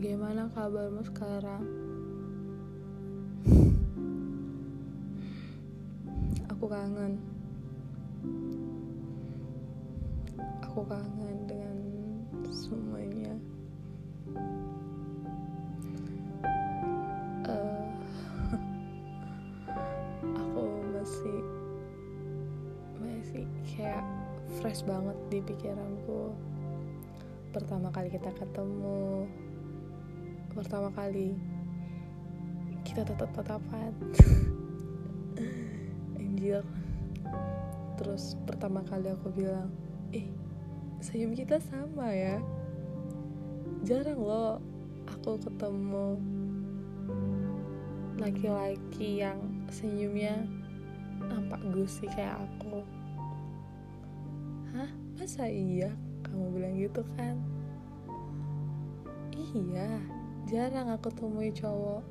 bagaimana kabarmu sekarang? Aku kangen. Aku kangen dengan semuanya. Eh, aku masih masih kayak fresh banget di pikiranku pertama kali kita ketemu pertama kali. Kita tetap tatapan. Anjir. Terus pertama kali aku bilang eh senyum kita sama ya. Jarang loh aku ketemu laki-laki yang senyumnya nampak gusi kayak aku. Hah? Masa iya kamu bilang gitu kan? Iya jarang aku temui cowok.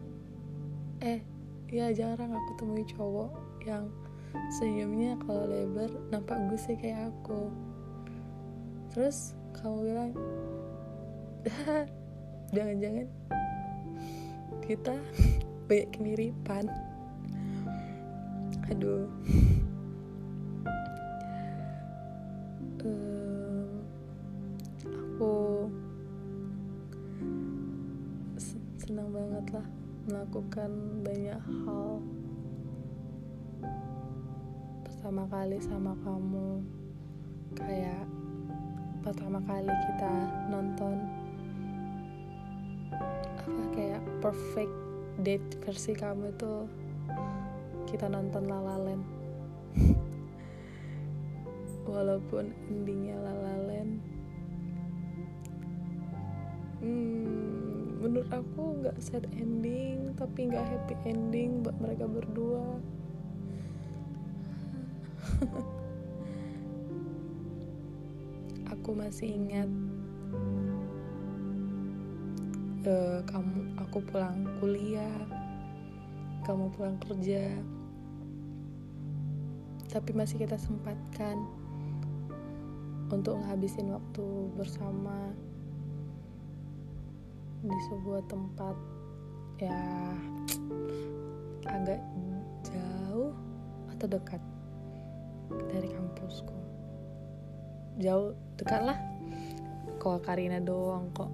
Eh ya jarang aku temui cowok yang senyumnya kalau lebar nampak gusi kayak aku. Terus kamu bilang jangan-jangan kita banyak kemiripan. Aduh sama kamu. Kayak pertama kali kita nonton apa kayak perfect date versi kamu itu kita nonton La walaupun endingnya La hmm, menurut aku nggak sad ending tapi nggak happy ending buat mereka berdua aku masih ingat eh, kamu aku pulang kuliah kamu pulang kerja. Tapi masih kita sempatkan untuk ngabisin waktu bersama di sebuah tempat ya agak jauh atau dekat dari kampusku jauh dekat lah. Kok Karina doang kok?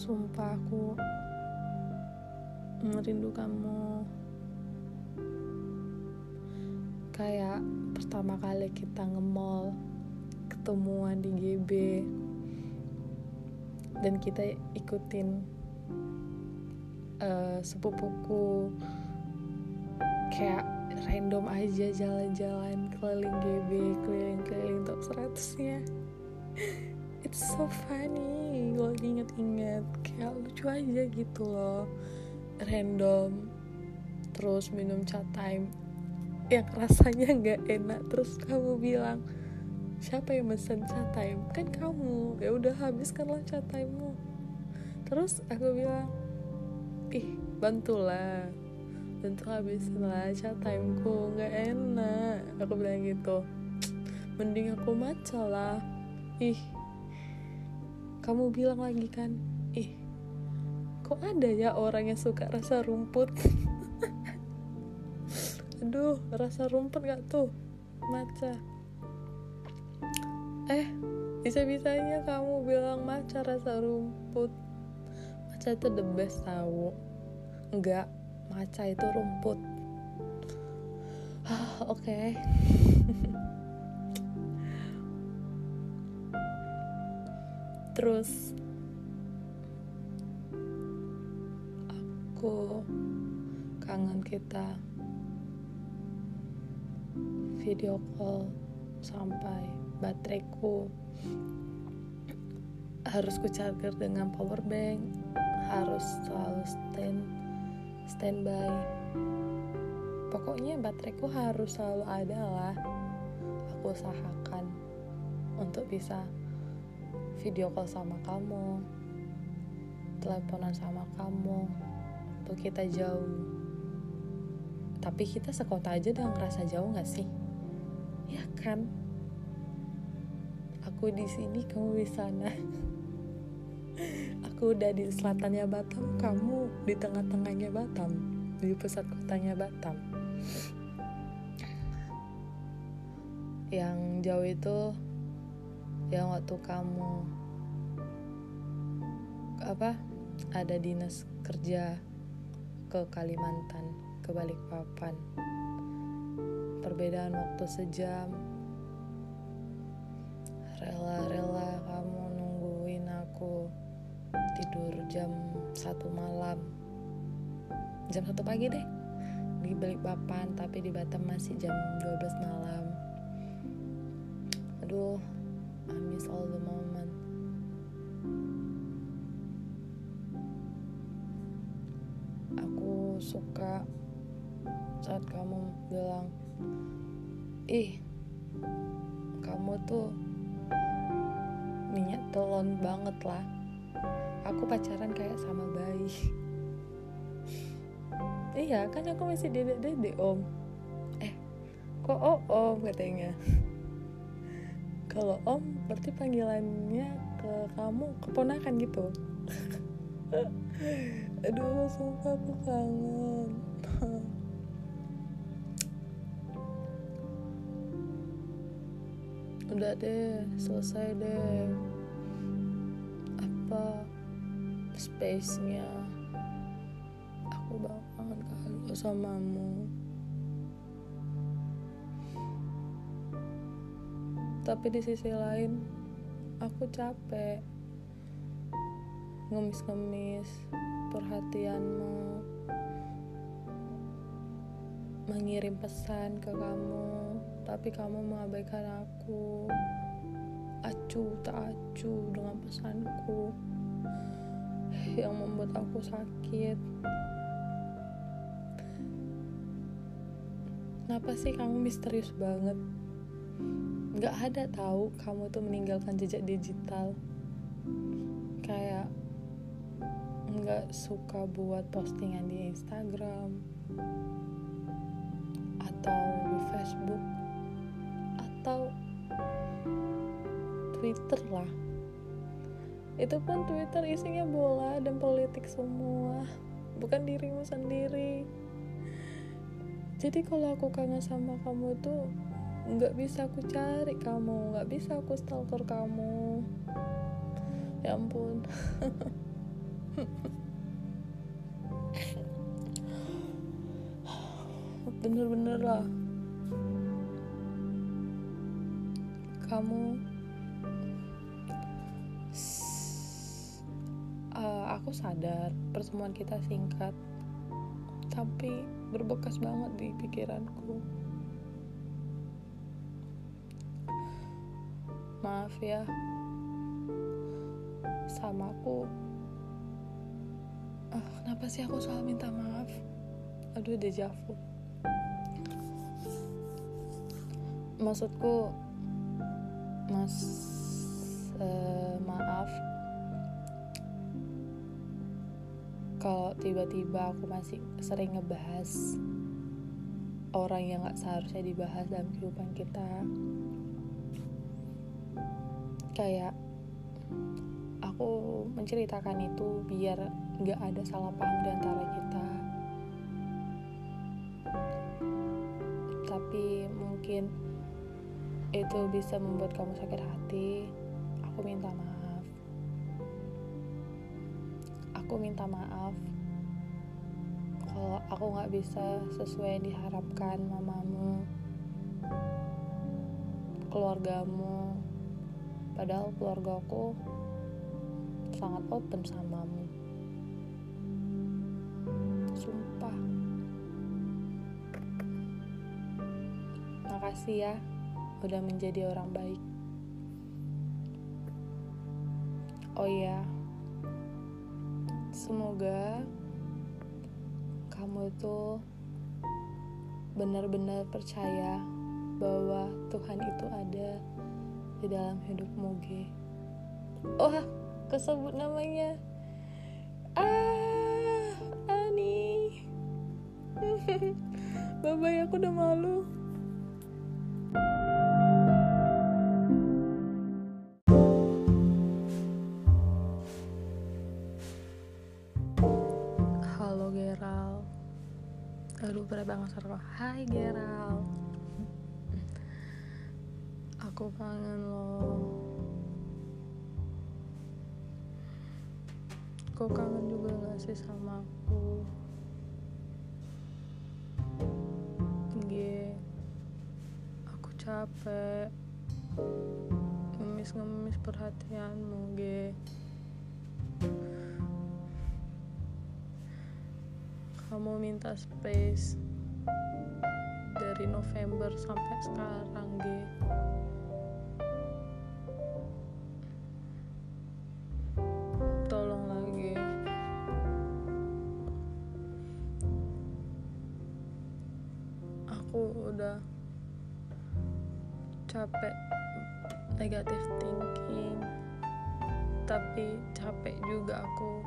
Sumpah aku merindu kamu. Kayak pertama kali kita nge-mall ketemuan di GB dan kita ikutin eh, sepupuku. Kayak random aja jalan-jalan keliling GB keliling-keliling top 100 nya it's so funny kalau inget-inget. Kayak lucu aja gitu loh. Random terus minum chat time. Yang rasanya nggak enak terus kamu bilang siapa yang mesen chat time? Kan kamu. Ya udah habiskanlah chat timemu. Terus aku bilang ih bantulah bantu habisinlah chat timeku nggak enak. Aku bilang gitu mending aku maca lah. Ih kamu bilang lagi kan ih kok ada ya orang yang suka rasa rumput? Aduh rasa rumput gak tuh? Maca. Eh bisa-bisanya kamu bilang maca rasa rumput. Maca itu the best tahu? Enggak maca itu rumput. Ah oke. Terus aku kangen kita video call sampai bateraiku harus ku charger dengan power bank harus selalu stand standby. Pokoknya bateraiku harus selalu ada lah. Aku usahakan untuk bisa video call sama kamu teleponan sama kamu waktu kita jauh. Tapi kita sekota aja udah ngerasa jauh gak sih? Ya kan? Aku di sini kamu di sana aku udah di selatannya Batam kamu di tengah-tengahnya Batam di pusat kotanya Batam. Yang jauh itu yang waktu kamu apa ada dinas kerja ke Kalimantan ke Balikpapan. Perbedaan waktu sejam. Rela-rela kamu nungguin aku tidur jam satu malam. Jam satu pagi deh. Di Balikpapan tapi di Batam masih jam 12 malam. Aduh I miss all the moment. Aku suka saat kamu bilang ih kamu tuh minyak telon banget lah aku pacaran kayak sama bayi. Iya kan aku masih dedek dedek om. Eh kok oh om katanya. Kalau om berarti panggilannya ke kamu keponakan gitu? Aduh sumpah aku kangen. Udah deh selesai deh apa space-nya aku banget kali samamu. Tapi di sisi lain aku capek ngemis-ngemis perhatianmu mengirim pesan ke kamu tapi kamu mengabaikan aku. Acuh tak acuh dengan pesanku yang membuat aku sakit. Kenapa sih kamu misterius banget? Nggak ada tahu kamu tuh meninggalkan jejak digital. Kayak nggak suka buat postingan di Instagram atau di Facebook atau Twitter lah itu pun Twitter isinya bola dan politik semua. Bukan dirimu sendiri. Jadi kalau aku kangen sama kamu tuh nggak bisa aku cari kamu nggak bisa aku stalker kamu. Ya ampun. Bener-bener lah. Kamu sadar pertemuan kita singkat tapi berbekas banget di pikiranku. Maaf ya sama aku ah, kenapa sih aku selalu minta maaf? Aduh dejavu maksudku mas uh, maaf kalau tiba-tiba aku masih sering ngebahas orang yang gak seharusnya dibahas dalam kehidupan kita kayak aku menceritakan itu biar gak ada salah paham di antara kita. Tapi mungkin itu bisa membuat kamu sakit hati. Aku minta maaf aku minta maaf. Kalau aku nggak bisa sesuai diharapkan mamamu keluargamu. Padahal keluargaku sangat open samamu. Sumpah. Makasih ya udah menjadi orang baik. Oh ya semoga kamu itu benar-benar percaya bahwa Tuhan itu ada di dalam hidupmu G. Oh kesebut namanya. Ah Ani. Bye bye aku udah malu Hai Geral aku kangen lo. Kau kangen juga gak sih sama aku? G aku capek. Ngemis-ngemis perhatianmu G kamu minta space dari November sampai sekarang G tolong lagi aku udah capek negatif thinking tapi capek juga aku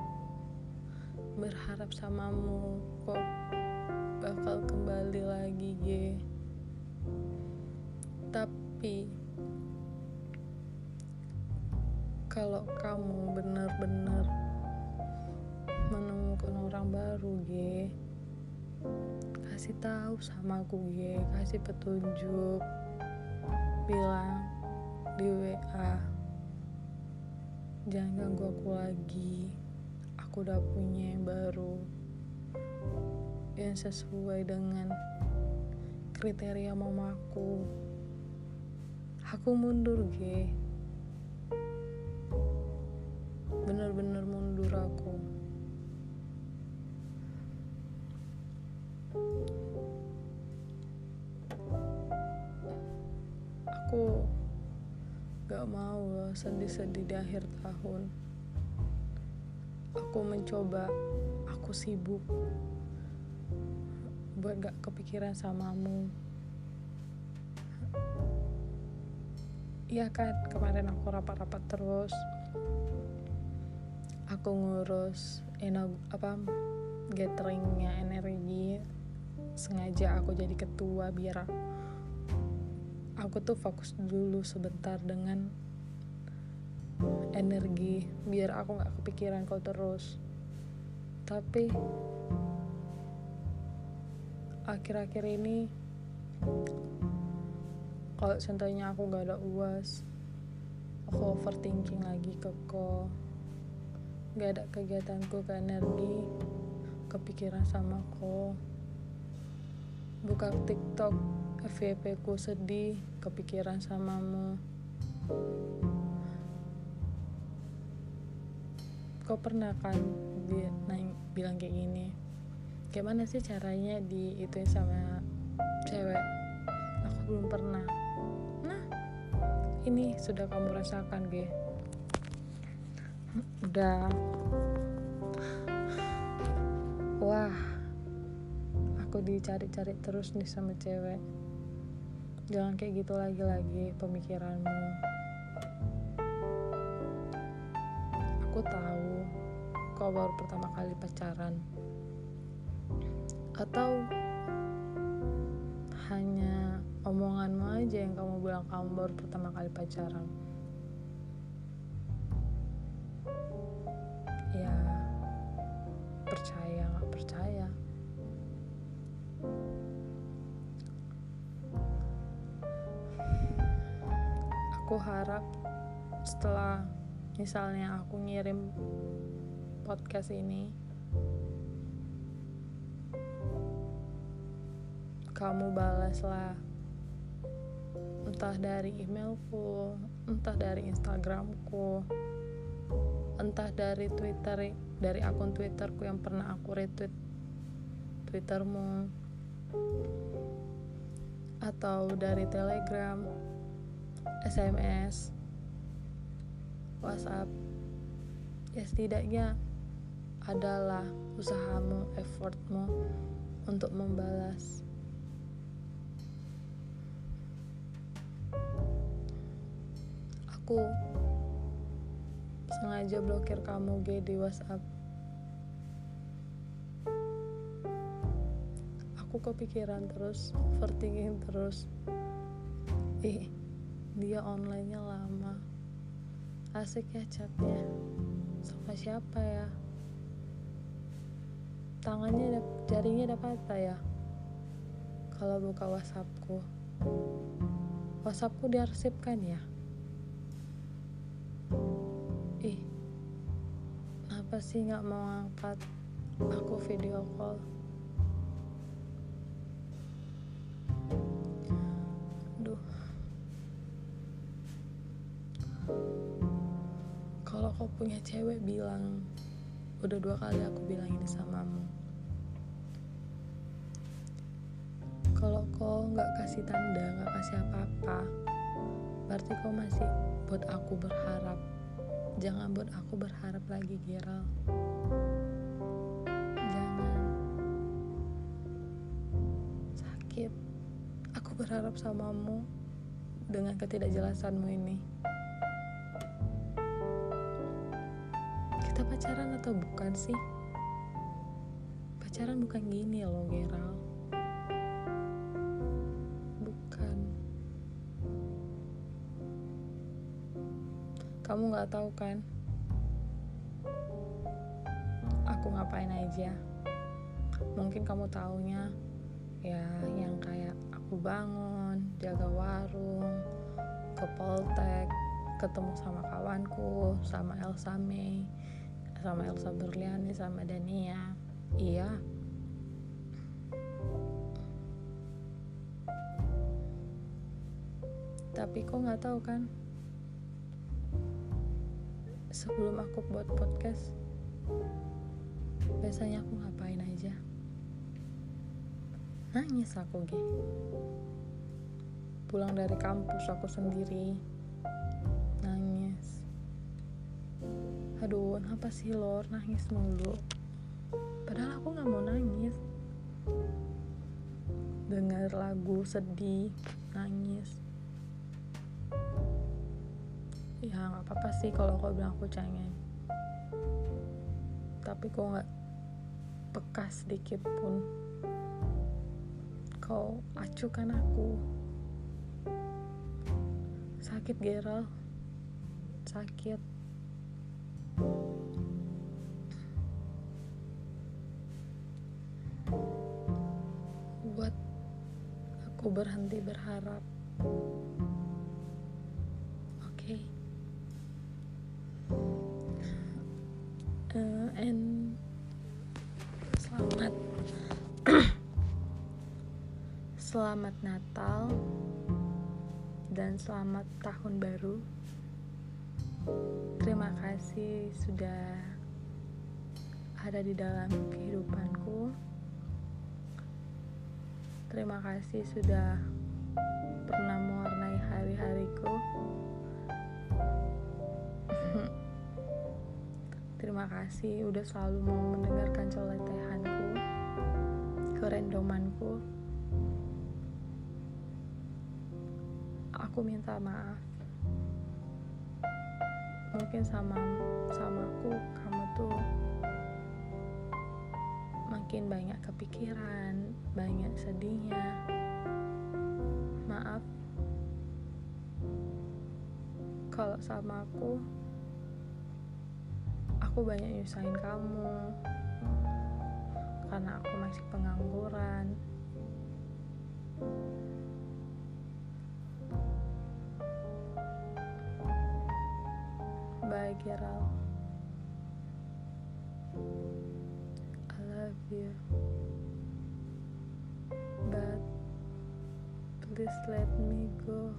berharap samamu kok bakal kembali lagi G. Tapi kalau kamu benar-benar menemukan orang baru G kasih tahu sama aku G. Kasih petunjuk bilang di WA jangan ganggu aku lagi. Aku udah punya yang baru yang sesuai dengan kriteria mamaku aku. Mundur G. Bener-bener mundur aku. Aku gak mau sedih-sedih di akhir tahun. Aku mencoba aku sibuk buat gak kepikiran samamu. Iya kan kemarin aku rapat-rapat terus. Aku ngurus enog apa gatheringnya energi. Sengaja aku jadi ketua biar aku tuh fokus dulu sebentar dengan energi. Biar aku nggak kepikiran kau terus. Tapi akhir-akhir ini kalau contohnya aku gak ada uas aku overthinking lagi ke ko gak ada kegiatanku ke energi kepikiran sama ko buka tiktok FYP ku sedih kepikiran samamu. Kau pernah kan bilang kayak gini gimana sih caranya di itu sama cewek? Aku belum pernah. Nah ini sudah kamu rasakan ge udah. Wah aku dicari-cari terus nih sama cewek. Jangan kayak gitu lagi-lagi pemikiranmu. Aku tahu kau baru pertama kali pacaran atau hanya omonganmu aja yang kamu bilang kamu baru pertama kali pacaran? Ya percaya nggak percaya. Aku harap setelah misalnya aku ngirim podcast ini kamu balaslah. Entah dari emailku entah dari instagramku entah dari twitter dari akun twitterku yang pernah aku retweet twittermu atau dari telegram sms whatsapp. Ya setidaknya adalah usahamu effortmu untuk membalas aku sengaja blokir kamu G di WhatsApp. Aku kepikiran terus, overthinking terus. Ih, dia online-nya lama. Asik ya chatnya. Sama siapa ya? Tangannya, jarinya ada patah ya? kalau buka whatsappku whatsappku diarsipkan ya kenapa sih nggak mau angkat aku video call? Aduh. Kalau kau punya cewek bilang. Udah dua kali aku bilang ini samamu. Kalau kau nggak kasih tanda nggak kasih apa-apa berarti kau masih buat aku berharap jangan buat aku berharap lagi Geral jangan. Sakit. Aku berharap samamu dengan ketidakjelasanmu ini. Kita pacaran atau bukan sih? Pacaran bukan gini loh Geral Kamu gak tahu kan? Aku ngapain aja. Mungkin kamu taunya ya yang kayak aku bangun, jaga warung, ke Poltek, ketemu sama kawanku, sama Elsa May, sama Elsa Berliani, sama Dania. Iya. Tapi kok nggak tahu kan? Sebelum aku buat podcast biasanya aku ngapain aja? Nangis aku ge. Pulang dari kampus aku sendiri nangis. Aduh kenapa sih lor? Nangis mulu. Padahal aku nggak mau nangis. Dengar lagu sedih nangis ya nggak apa-apa sih kalau kau bilang aku cengeng. Tapi kau nggak peka sedikit pun. Kau acukan aku. Sakit Gerald. Sakit. Buat aku berhenti berharap selamat tahun baru. Terima kasih sudah ada di dalam kehidupanku. Terima kasih sudah pernah mewarnai hari-hariku. Terima kasih udah selalu mau mendengarkan celotehanku, kerendomanku. Aku minta maaf. Mungkin sama sama aku kamu tuh makin banyak kepikiran, banyak sedihnya. Maaf. Kalau sama aku aku banyak nyusahin kamu karena aku masih pengangguran bye Gerald I love you. But please let me go